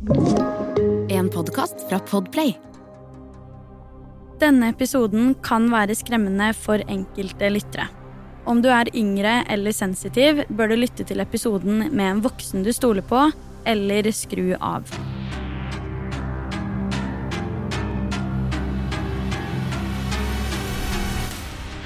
En podkast fra Podplay. Denne episoden kan være skremmende for enkelte lyttere. Om du er yngre eller sensitiv, bør du lytte til episoden med en voksen du stoler på, eller skru av.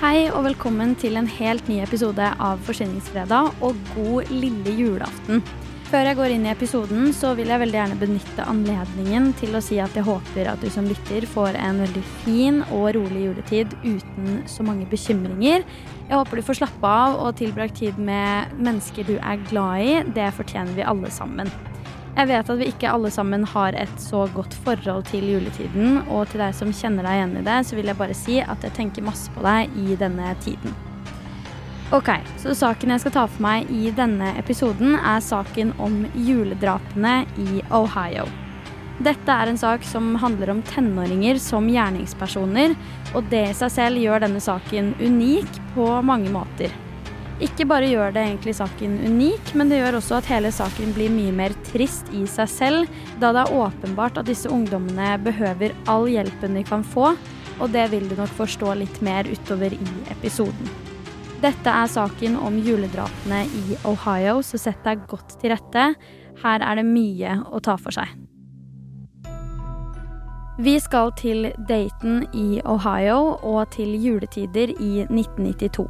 Hei og velkommen til en helt ny episode av Forsyningsfredag og god lille julaften. Før jeg går inn i episoden, så vil jeg veldig gjerne benytte anledningen til å si at jeg håper at du som lytter får en veldig fin og rolig juletid uten så mange bekymringer. Jeg håper du får slappe av og tilbrakt tid med mennesker du er glad i. Det fortjener vi alle sammen. Jeg vet at vi ikke alle sammen har et så godt forhold til juletiden, og til deg som kjenner deg igjen i det, så vil jeg bare si at jeg tenker masse på deg i denne tiden. Ok, så saken jeg skal ta for meg i denne episoden, er saken om juledrapene i Ohio. Dette er en sak som handler om tenåringer som gjerningspersoner, og det i seg selv gjør denne saken unik på mange måter. Ikke bare gjør det egentlig saken unik, men det gjør også at hele saken blir mye mer trist i seg selv, da det er åpenbart at disse ungdommene behøver all hjelpen de kan få, og det vil du nok forstå litt mer utover i episoden. Dette er saken om juledrapene i Ohio, så sett deg godt til rette. Her er det mye å ta for seg. Vi skal til Dayton i Ohio og til juletider i 1992.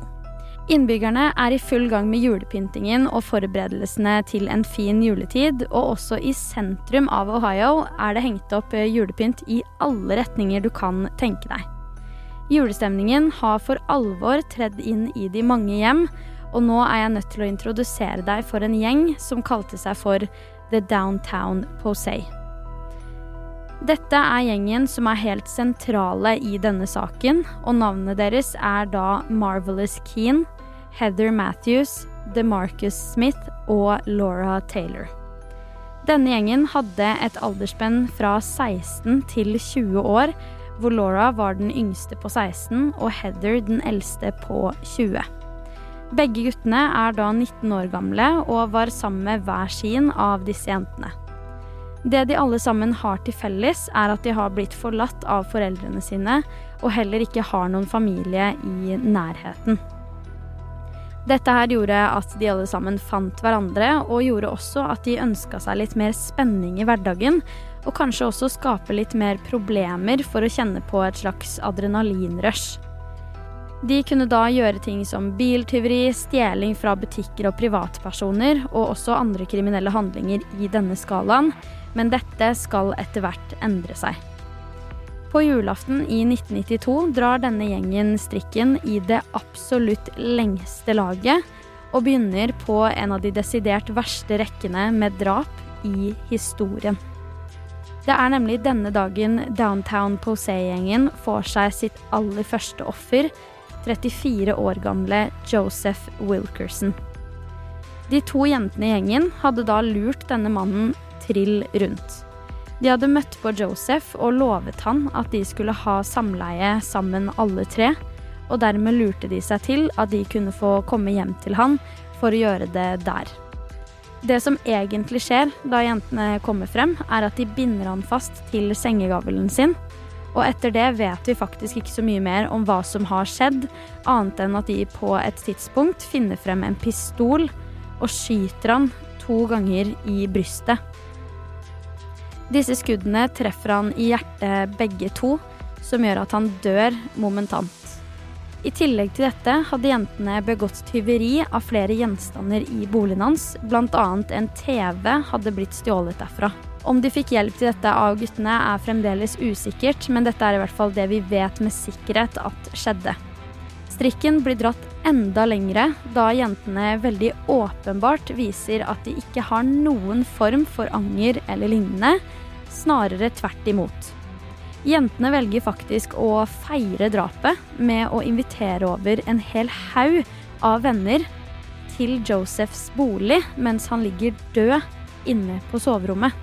Innbyggerne er i full gang med julepyntingen og forberedelsene til en fin juletid, og også i sentrum av Ohio er det hengt opp julepynt i alle retninger du kan tenke deg. Julestemningen har for alvor tredd inn i de mange hjem, og nå er jeg nødt til å introdusere deg for en gjeng som kalte seg for The Downtown Posey. Dette er gjengen som er helt sentrale i denne saken, og navnet deres er da Marvelous Keen, Heather Matthews, DeMarcus Smith og Laura Taylor. Denne gjengen hadde et aldersspenn fra 16 til 20 år, hvor Laura var den yngste på 16 og Heather den eldste på 20. Begge guttene er da 19 år gamle og var sammen med hver sin av disse jentene. Det de alle sammen har til felles, er at de har blitt forlatt av foreldrene sine og heller ikke har noen familie i nærheten. Dette her gjorde at de alle sammen fant hverandre, og gjorde også at de ønska seg litt mer spenning i hverdagen, og kanskje også skape litt mer problemer for å kjenne på et slags adrenalinrush. De kunne da gjøre ting som biltyveri, stjeling fra butikker og privatpersoner, og også andre kriminelle handlinger i denne skalaen, men dette skal etter hvert endre seg. På julaften i 1992 drar denne gjengen strikken i det absolutt lengste laget, og begynner på en av de desidert verste rekkene med drap i historien. Det er nemlig denne dagen Downtown Posay-gjengen får seg sitt aller første offer, 34 år gamle Joseph Wilkerson. De to jentene i gjengen hadde da lurt denne mannen trill rundt. De hadde møtt på Joseph og lovet han at de skulle ha samleie sammen alle tre, og dermed lurte de seg til at de kunne få komme hjem til han for å gjøre det der. Det som egentlig skjer da jentene kommer frem, er at de binder han fast til sengegavlen sin. Og etter det vet vi faktisk ikke så mye mer om hva som har skjedd, annet enn at de på et tidspunkt finner frem en pistol og skyter han to ganger i brystet. Disse skuddene treffer han i hjertet begge to, som gjør at han dør momentant. I tillegg til dette hadde jentene begått tyveri av flere gjenstander i boligen hans, bl.a. en TV hadde blitt stjålet derfra. Om de fikk hjelp til dette av guttene er fremdeles usikkert, men dette er i hvert fall det vi vet med sikkerhet at skjedde. Strikken blir dratt enda lengre, da jentene veldig åpenbart viser at de ikke har noen form for anger eller lignende, snarere tvert imot. Jentene velger faktisk å feire drapet med å invitere over en hel haug av venner til Josephs bolig mens han ligger død inne på soverommet.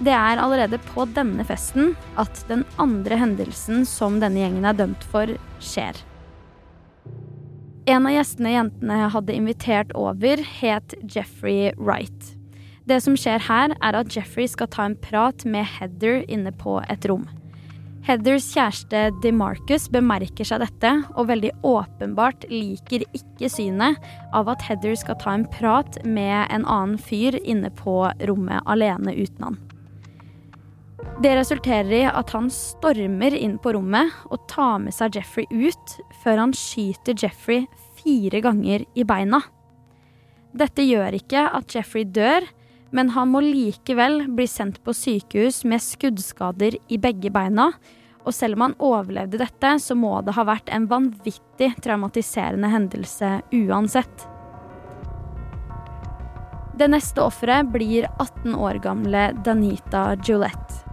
Det er allerede på denne festen at den andre hendelsen som denne gjengen er dømt for, skjer. En av gjestene jentene hadde invitert over, het Jeffrey Wright. Det som skjer her, er at Jeffrey skal ta en prat med Heather inne på et rom. Heathers kjæreste DeMarcus bemerker seg dette, og veldig åpenbart liker ikke synet av at Heather skal ta en prat med en annen fyr inne på rommet alene uten han. Det resulterer i at han stormer inn på rommet og tar med seg Jeffrey ut, før han skyter Jeffrey fire ganger i beina. Dette gjør ikke at Jeffrey dør, men han må likevel bli sendt på sykehus med skuddskader i begge beina. Og selv om han overlevde dette, så må det ha vært en vanvittig traumatiserende hendelse uansett. Det neste offeret blir 18 år gamle Danita Julette.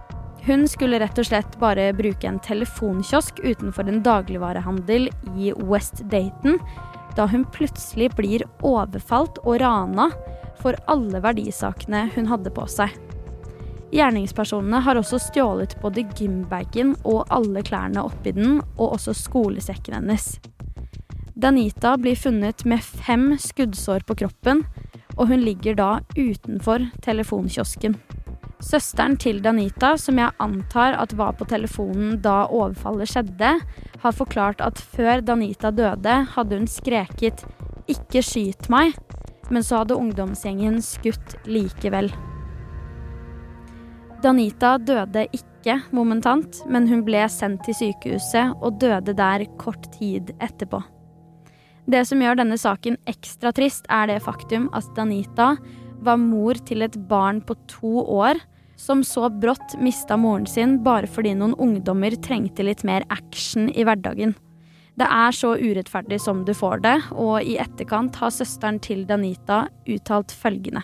Hun skulle rett og slett bare bruke en telefonkiosk utenfor en dagligvarehandel i West Dayton, da hun plutselig blir overfalt og rana for alle verdisakene hun hadde på seg. Gjerningspersonene har også stjålet både gymbagen og alle klærne oppi den, og også skolesekken hennes. Danita blir funnet med fem skuddsår på kroppen, og hun ligger da utenfor telefonkiosken. Søsteren til Danita, som jeg antar at var på telefonen da overfallet skjedde, har forklart at før Danita døde, hadde hun skreket 'ikke skyt meg', men så hadde ungdomsgjengen skutt likevel. Danita døde ikke momentant, men hun ble sendt til sykehuset og døde der kort tid etterpå. Det som gjør denne saken ekstra trist, er det faktum at Danita var mor til et barn på to år som så brått mista moren sin bare fordi noen ungdommer trengte litt mer action i hverdagen. Det er så urettferdig som du får det, og i etterkant har søsteren til Danita uttalt følgende.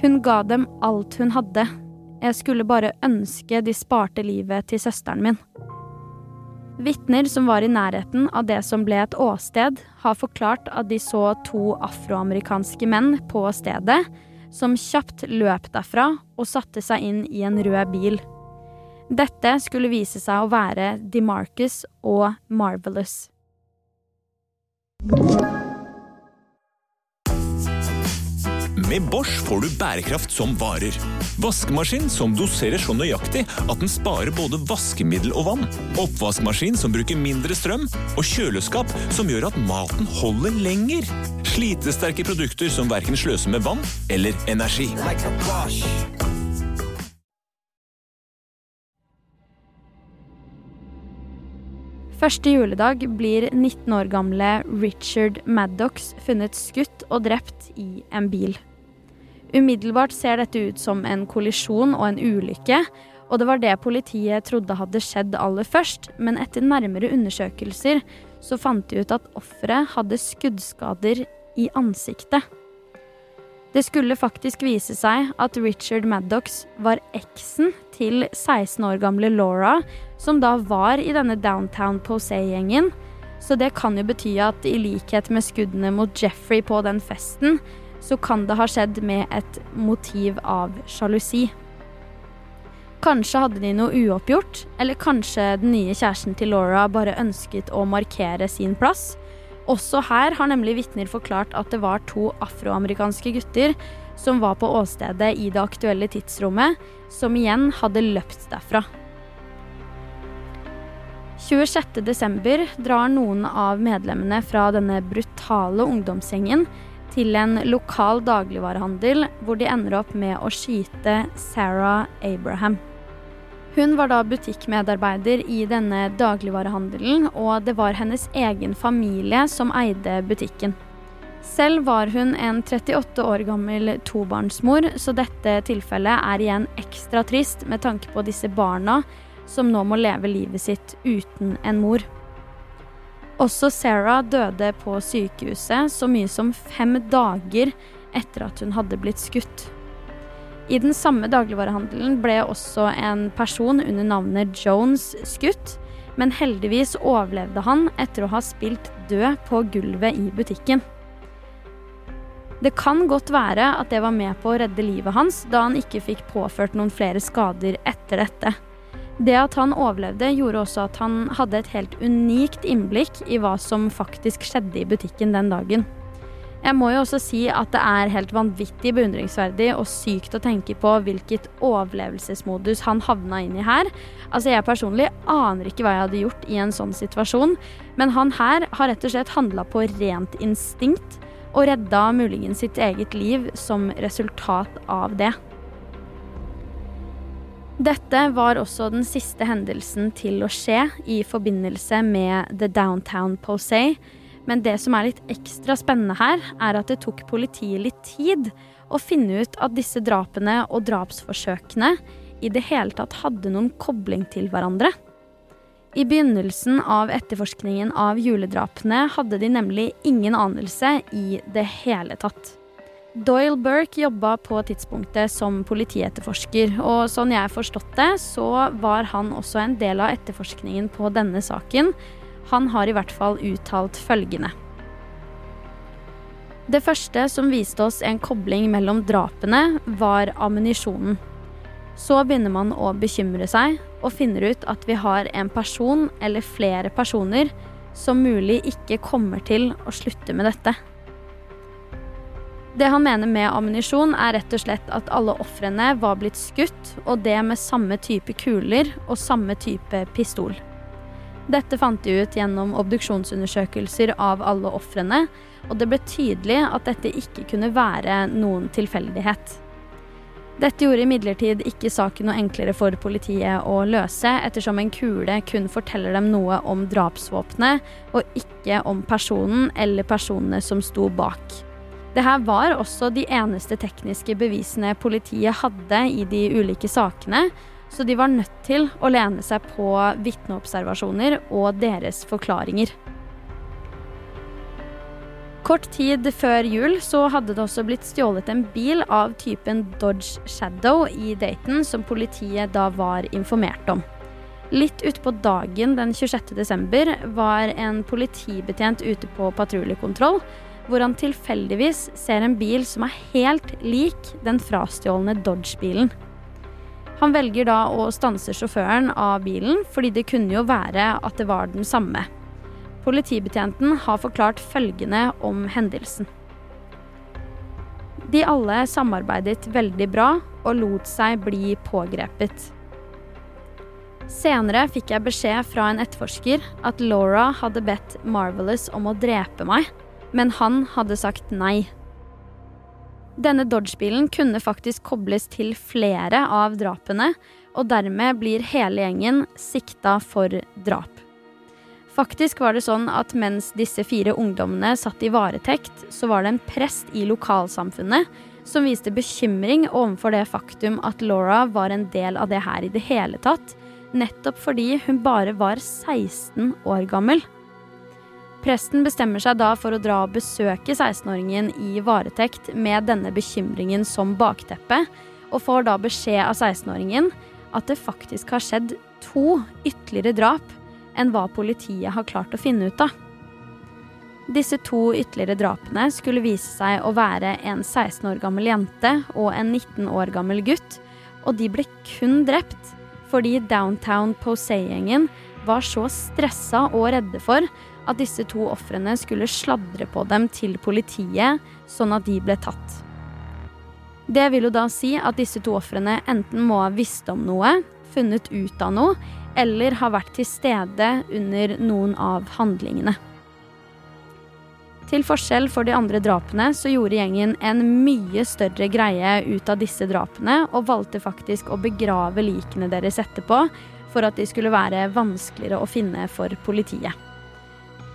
Hun ga dem alt hun hadde. Jeg skulle bare ønske de sparte livet til søsteren min. Vitner som var i nærheten av det som ble et åsted, har forklart at de så to afroamerikanske menn på stedet, som kjapt løp derfra og satte seg inn i en rød bil. Dette skulle vise seg å være DeMarcus og Marvelous. Med Bosch får du bærekraft som varer. Vaskemaskin som doserer så nøyaktig at den sparer både vaskemiddel og vann. Oppvaskmaskin som bruker mindre strøm. Og kjøleskap som gjør at maten holder lenger. Slitesterke produkter som verken sløser med vann eller energi. Første juledag blir 19 år gamle Richard Maddox funnet skutt og drept i en bil. Umiddelbart ser dette ut som en kollisjon og en ulykke, og det var det politiet trodde hadde skjedd aller først, men etter nærmere undersøkelser så fant de ut at offeret hadde skuddskader i ansiktet. Det skulle faktisk vise seg at Richard Maddox var eksen til 16 år gamle Laura, som da var i denne Downtown Posay-gjengen. Så det kan jo bety at i likhet med skuddene mot Jeffrey på den festen, så kan det ha skjedd med et motiv av sjalusi. Kanskje hadde de noe uoppgjort, eller kanskje den nye kjæresten til Laura bare ønsket å markere sin plass. Også her har nemlig vitner forklart at det var to afroamerikanske gutter som var på åstedet i det aktuelle tidsrommet, som igjen hadde løpt derfra. 26.12. drar noen av medlemmene fra denne brutale ungdomsgjengen til en lokal dagligvarehandel, hvor de ender opp med å skyte Sarah Abraham. Hun var da butikkmedarbeider i denne dagligvarehandelen, og det var hennes egen familie som eide butikken. Selv var hun en 38 år gammel tobarnsmor, så dette tilfellet er igjen ekstra trist med tanke på disse barna som nå må leve livet sitt uten en mor. Også Sarah døde på sykehuset så mye som fem dager etter at hun hadde blitt skutt. I den samme dagligvarehandelen ble også en person under navnet Jones skutt, men heldigvis overlevde han etter å ha spilt død på gulvet i butikken. Det kan godt være at det var med på å redde livet hans, da han ikke fikk påført noen flere skader etter dette. Det at han overlevde, gjorde også at han hadde et helt unikt innblikk i hva som faktisk skjedde i butikken den dagen. Jeg må jo også si at det er helt vanvittig beundringsverdig og sykt å tenke på hvilket overlevelsesmodus han havna inn i her. Altså Jeg personlig aner ikke hva jeg hadde gjort i en sånn situasjon, men han her har rett og slett handla på rent instinkt og redda muligens sitt eget liv som resultat av det. Dette var også den siste hendelsen til å skje i forbindelse med The Downtown Posay, men det som er litt ekstra spennende her, er at det tok politiet litt tid å finne ut at disse drapene og drapsforsøkene i det hele tatt hadde noen kobling til hverandre. I begynnelsen av etterforskningen av juledrapene hadde de nemlig ingen anelse i det hele tatt. Doyle Burke jobba på tidspunktet som politietterforsker, og sånn jeg har forstått det, så var han også en del av etterforskningen på denne saken, han har i hvert fall uttalt følgende. Det første som viste oss en kobling mellom drapene, var ammunisjonen. Så begynner man å bekymre seg og finner ut at vi har en person eller flere personer som mulig ikke kommer til å slutte med dette. Det han mener med ammunisjon, er rett og slett at alle ofrene var blitt skutt, og det med samme type kuler og samme type pistol. Dette fant de ut gjennom obduksjonsundersøkelser av alle ofrene, og det ble tydelig at dette ikke kunne være noen tilfeldighet. Dette gjorde imidlertid ikke saken noe enklere for politiet å løse, ettersom en kule kun forteller dem noe om drapsvåpenet, og ikke om personen eller personene som sto bak. Dette var også de eneste tekniske bevisene politiet hadde i de ulike sakene, så de var nødt til å lene seg på vitneobservasjoner og deres forklaringer. Kort tid før jul så hadde det også blitt stjålet en bil av typen Dodge Shadow i Dayton, som politiet da var informert om. Litt utpå dagen den 26. desember var en politibetjent ute på patruljekontroll, hvor han tilfeldigvis ser en bil som er helt lik den frastjålne Dodge-bilen. Han velger da å stanse sjåføren av bilen, fordi det kunne jo være at det var den samme. Politibetjenten har forklart følgende om hendelsen. De alle samarbeidet veldig bra og lot seg bli pågrepet. Senere fikk jeg beskjed fra en etterforsker at Laura hadde bedt Marvelous om å drepe meg, men han hadde sagt nei. Denne Dodge-bilen kunne faktisk kobles til flere av drapene, og dermed blir hele gjengen sikta for drap. Faktisk var det sånn at mens disse fire ungdommene satt i varetekt, så var det en prest i lokalsamfunnet som viste bekymring overfor det faktum at Laura var en del av det her i det hele tatt, nettopp fordi hun bare var 16 år gammel. Presten bestemmer seg da for å dra og besøke 16-åringen i varetekt med denne bekymringen som bakteppe, og får da beskjed av 16-åringen at det faktisk har skjedd to ytterligere drap enn hva politiet har klart å finne ut av. Disse to ytterligere drapene skulle vise seg å være en 16 år gammel jente og en 19 år gammel gutt, og de ble kun drept fordi Downtown Posay-gjengen var så stressa og redde for at disse to ofrene skulle sladre på dem til politiet, sånn at de ble tatt. Det vil jo da si at disse to ofrene enten må ha visst om noe, funnet ut av noe, eller har vært til stede under noen av handlingene. Til forskjell for de andre drapene så gjorde gjengen en mye større greie ut av disse drapene, og valgte faktisk å begrave likene deres etterpå for at de skulle være vanskeligere å finne for politiet.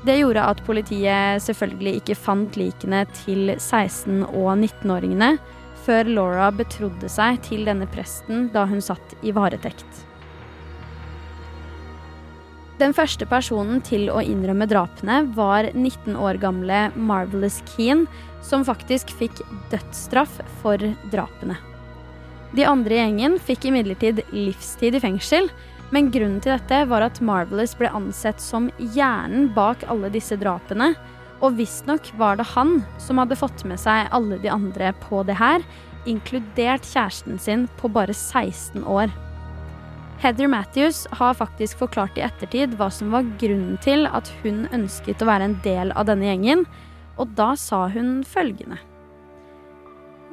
Det gjorde at politiet selvfølgelig ikke fant likene til 16- og 19-åringene før Laura betrodde seg til denne presten da hun satt i varetekt. Den første personen til å innrømme drapene var 19 år gamle Marvelous Keane, som faktisk fikk dødsstraff for drapene. De andre i gjengen fikk imidlertid livstid i fengsel, men grunnen til dette var at Marvelous ble ansett som hjernen bak alle disse drapene. Og visstnok var det han som hadde fått med seg alle de andre på det her, inkludert kjæresten sin på bare 16 år. Heather Matthews har faktisk forklart i ettertid hva som var grunnen til at hun ønsket å være en del av denne gjengen. og da sa hun følgende.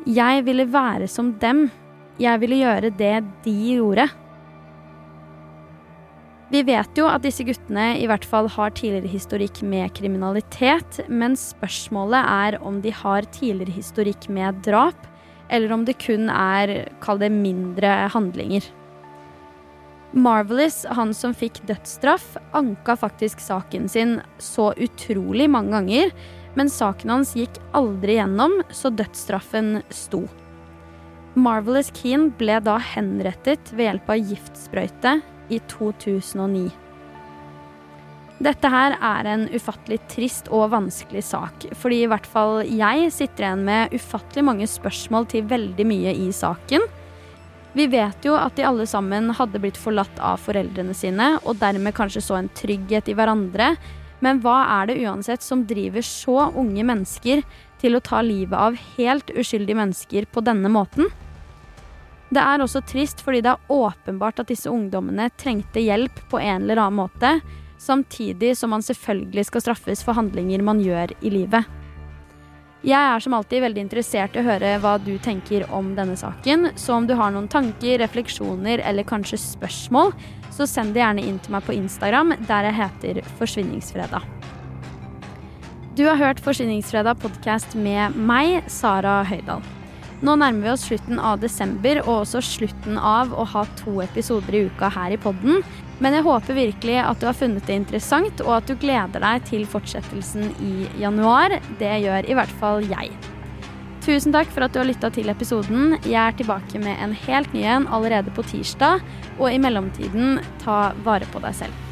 Jeg ville være som dem. Jeg ville gjøre det de gjorde. Vi vet jo at disse guttene i hvert fall har tidligere historikk med kriminalitet, men spørsmålet er om de har tidligere historikk med drap, eller om det kun er, kall det, mindre handlinger. Marvelous, han som fikk dødsstraff, anka faktisk saken sin så utrolig mange ganger, men saken hans gikk aldri gjennom, så dødsstraffen sto. Marvelous Keen ble da henrettet ved hjelp av giftsprøyte i 2009. Dette her er en ufattelig trist og vanskelig sak, fordi i hvert fall jeg sitter igjen med ufattelig mange spørsmål til veldig mye i saken. Vi vet jo at de alle sammen hadde blitt forlatt av foreldrene sine, og dermed kanskje så en trygghet i hverandre, men hva er det uansett som driver så unge mennesker til å ta livet av helt uskyldige mennesker på denne måten? Det er også trist fordi det er åpenbart at disse ungdommene trengte hjelp på en eller annen måte, samtidig som man selvfølgelig skal straffes for handlinger man gjør i livet. Jeg er som alltid veldig interessert i å høre hva du tenker om denne saken, så om du har noen tanker, refleksjoner eller kanskje spørsmål, så send det gjerne inn til meg på Instagram, der jeg heter Forsvinningsfredag. Du har hørt Forsvinningsfredag podkast med meg, Sara Høydahl. Nå nærmer vi oss slutten av desember, og også slutten av å ha to episoder i uka her i podden. Men jeg håper virkelig at du har funnet det interessant, og at du gleder deg til fortsettelsen i januar. Det gjør i hvert fall jeg. Tusen takk for at du har lytta til episoden. Jeg er tilbake med en helt ny en allerede på tirsdag. Og i mellomtiden, ta vare på deg selv.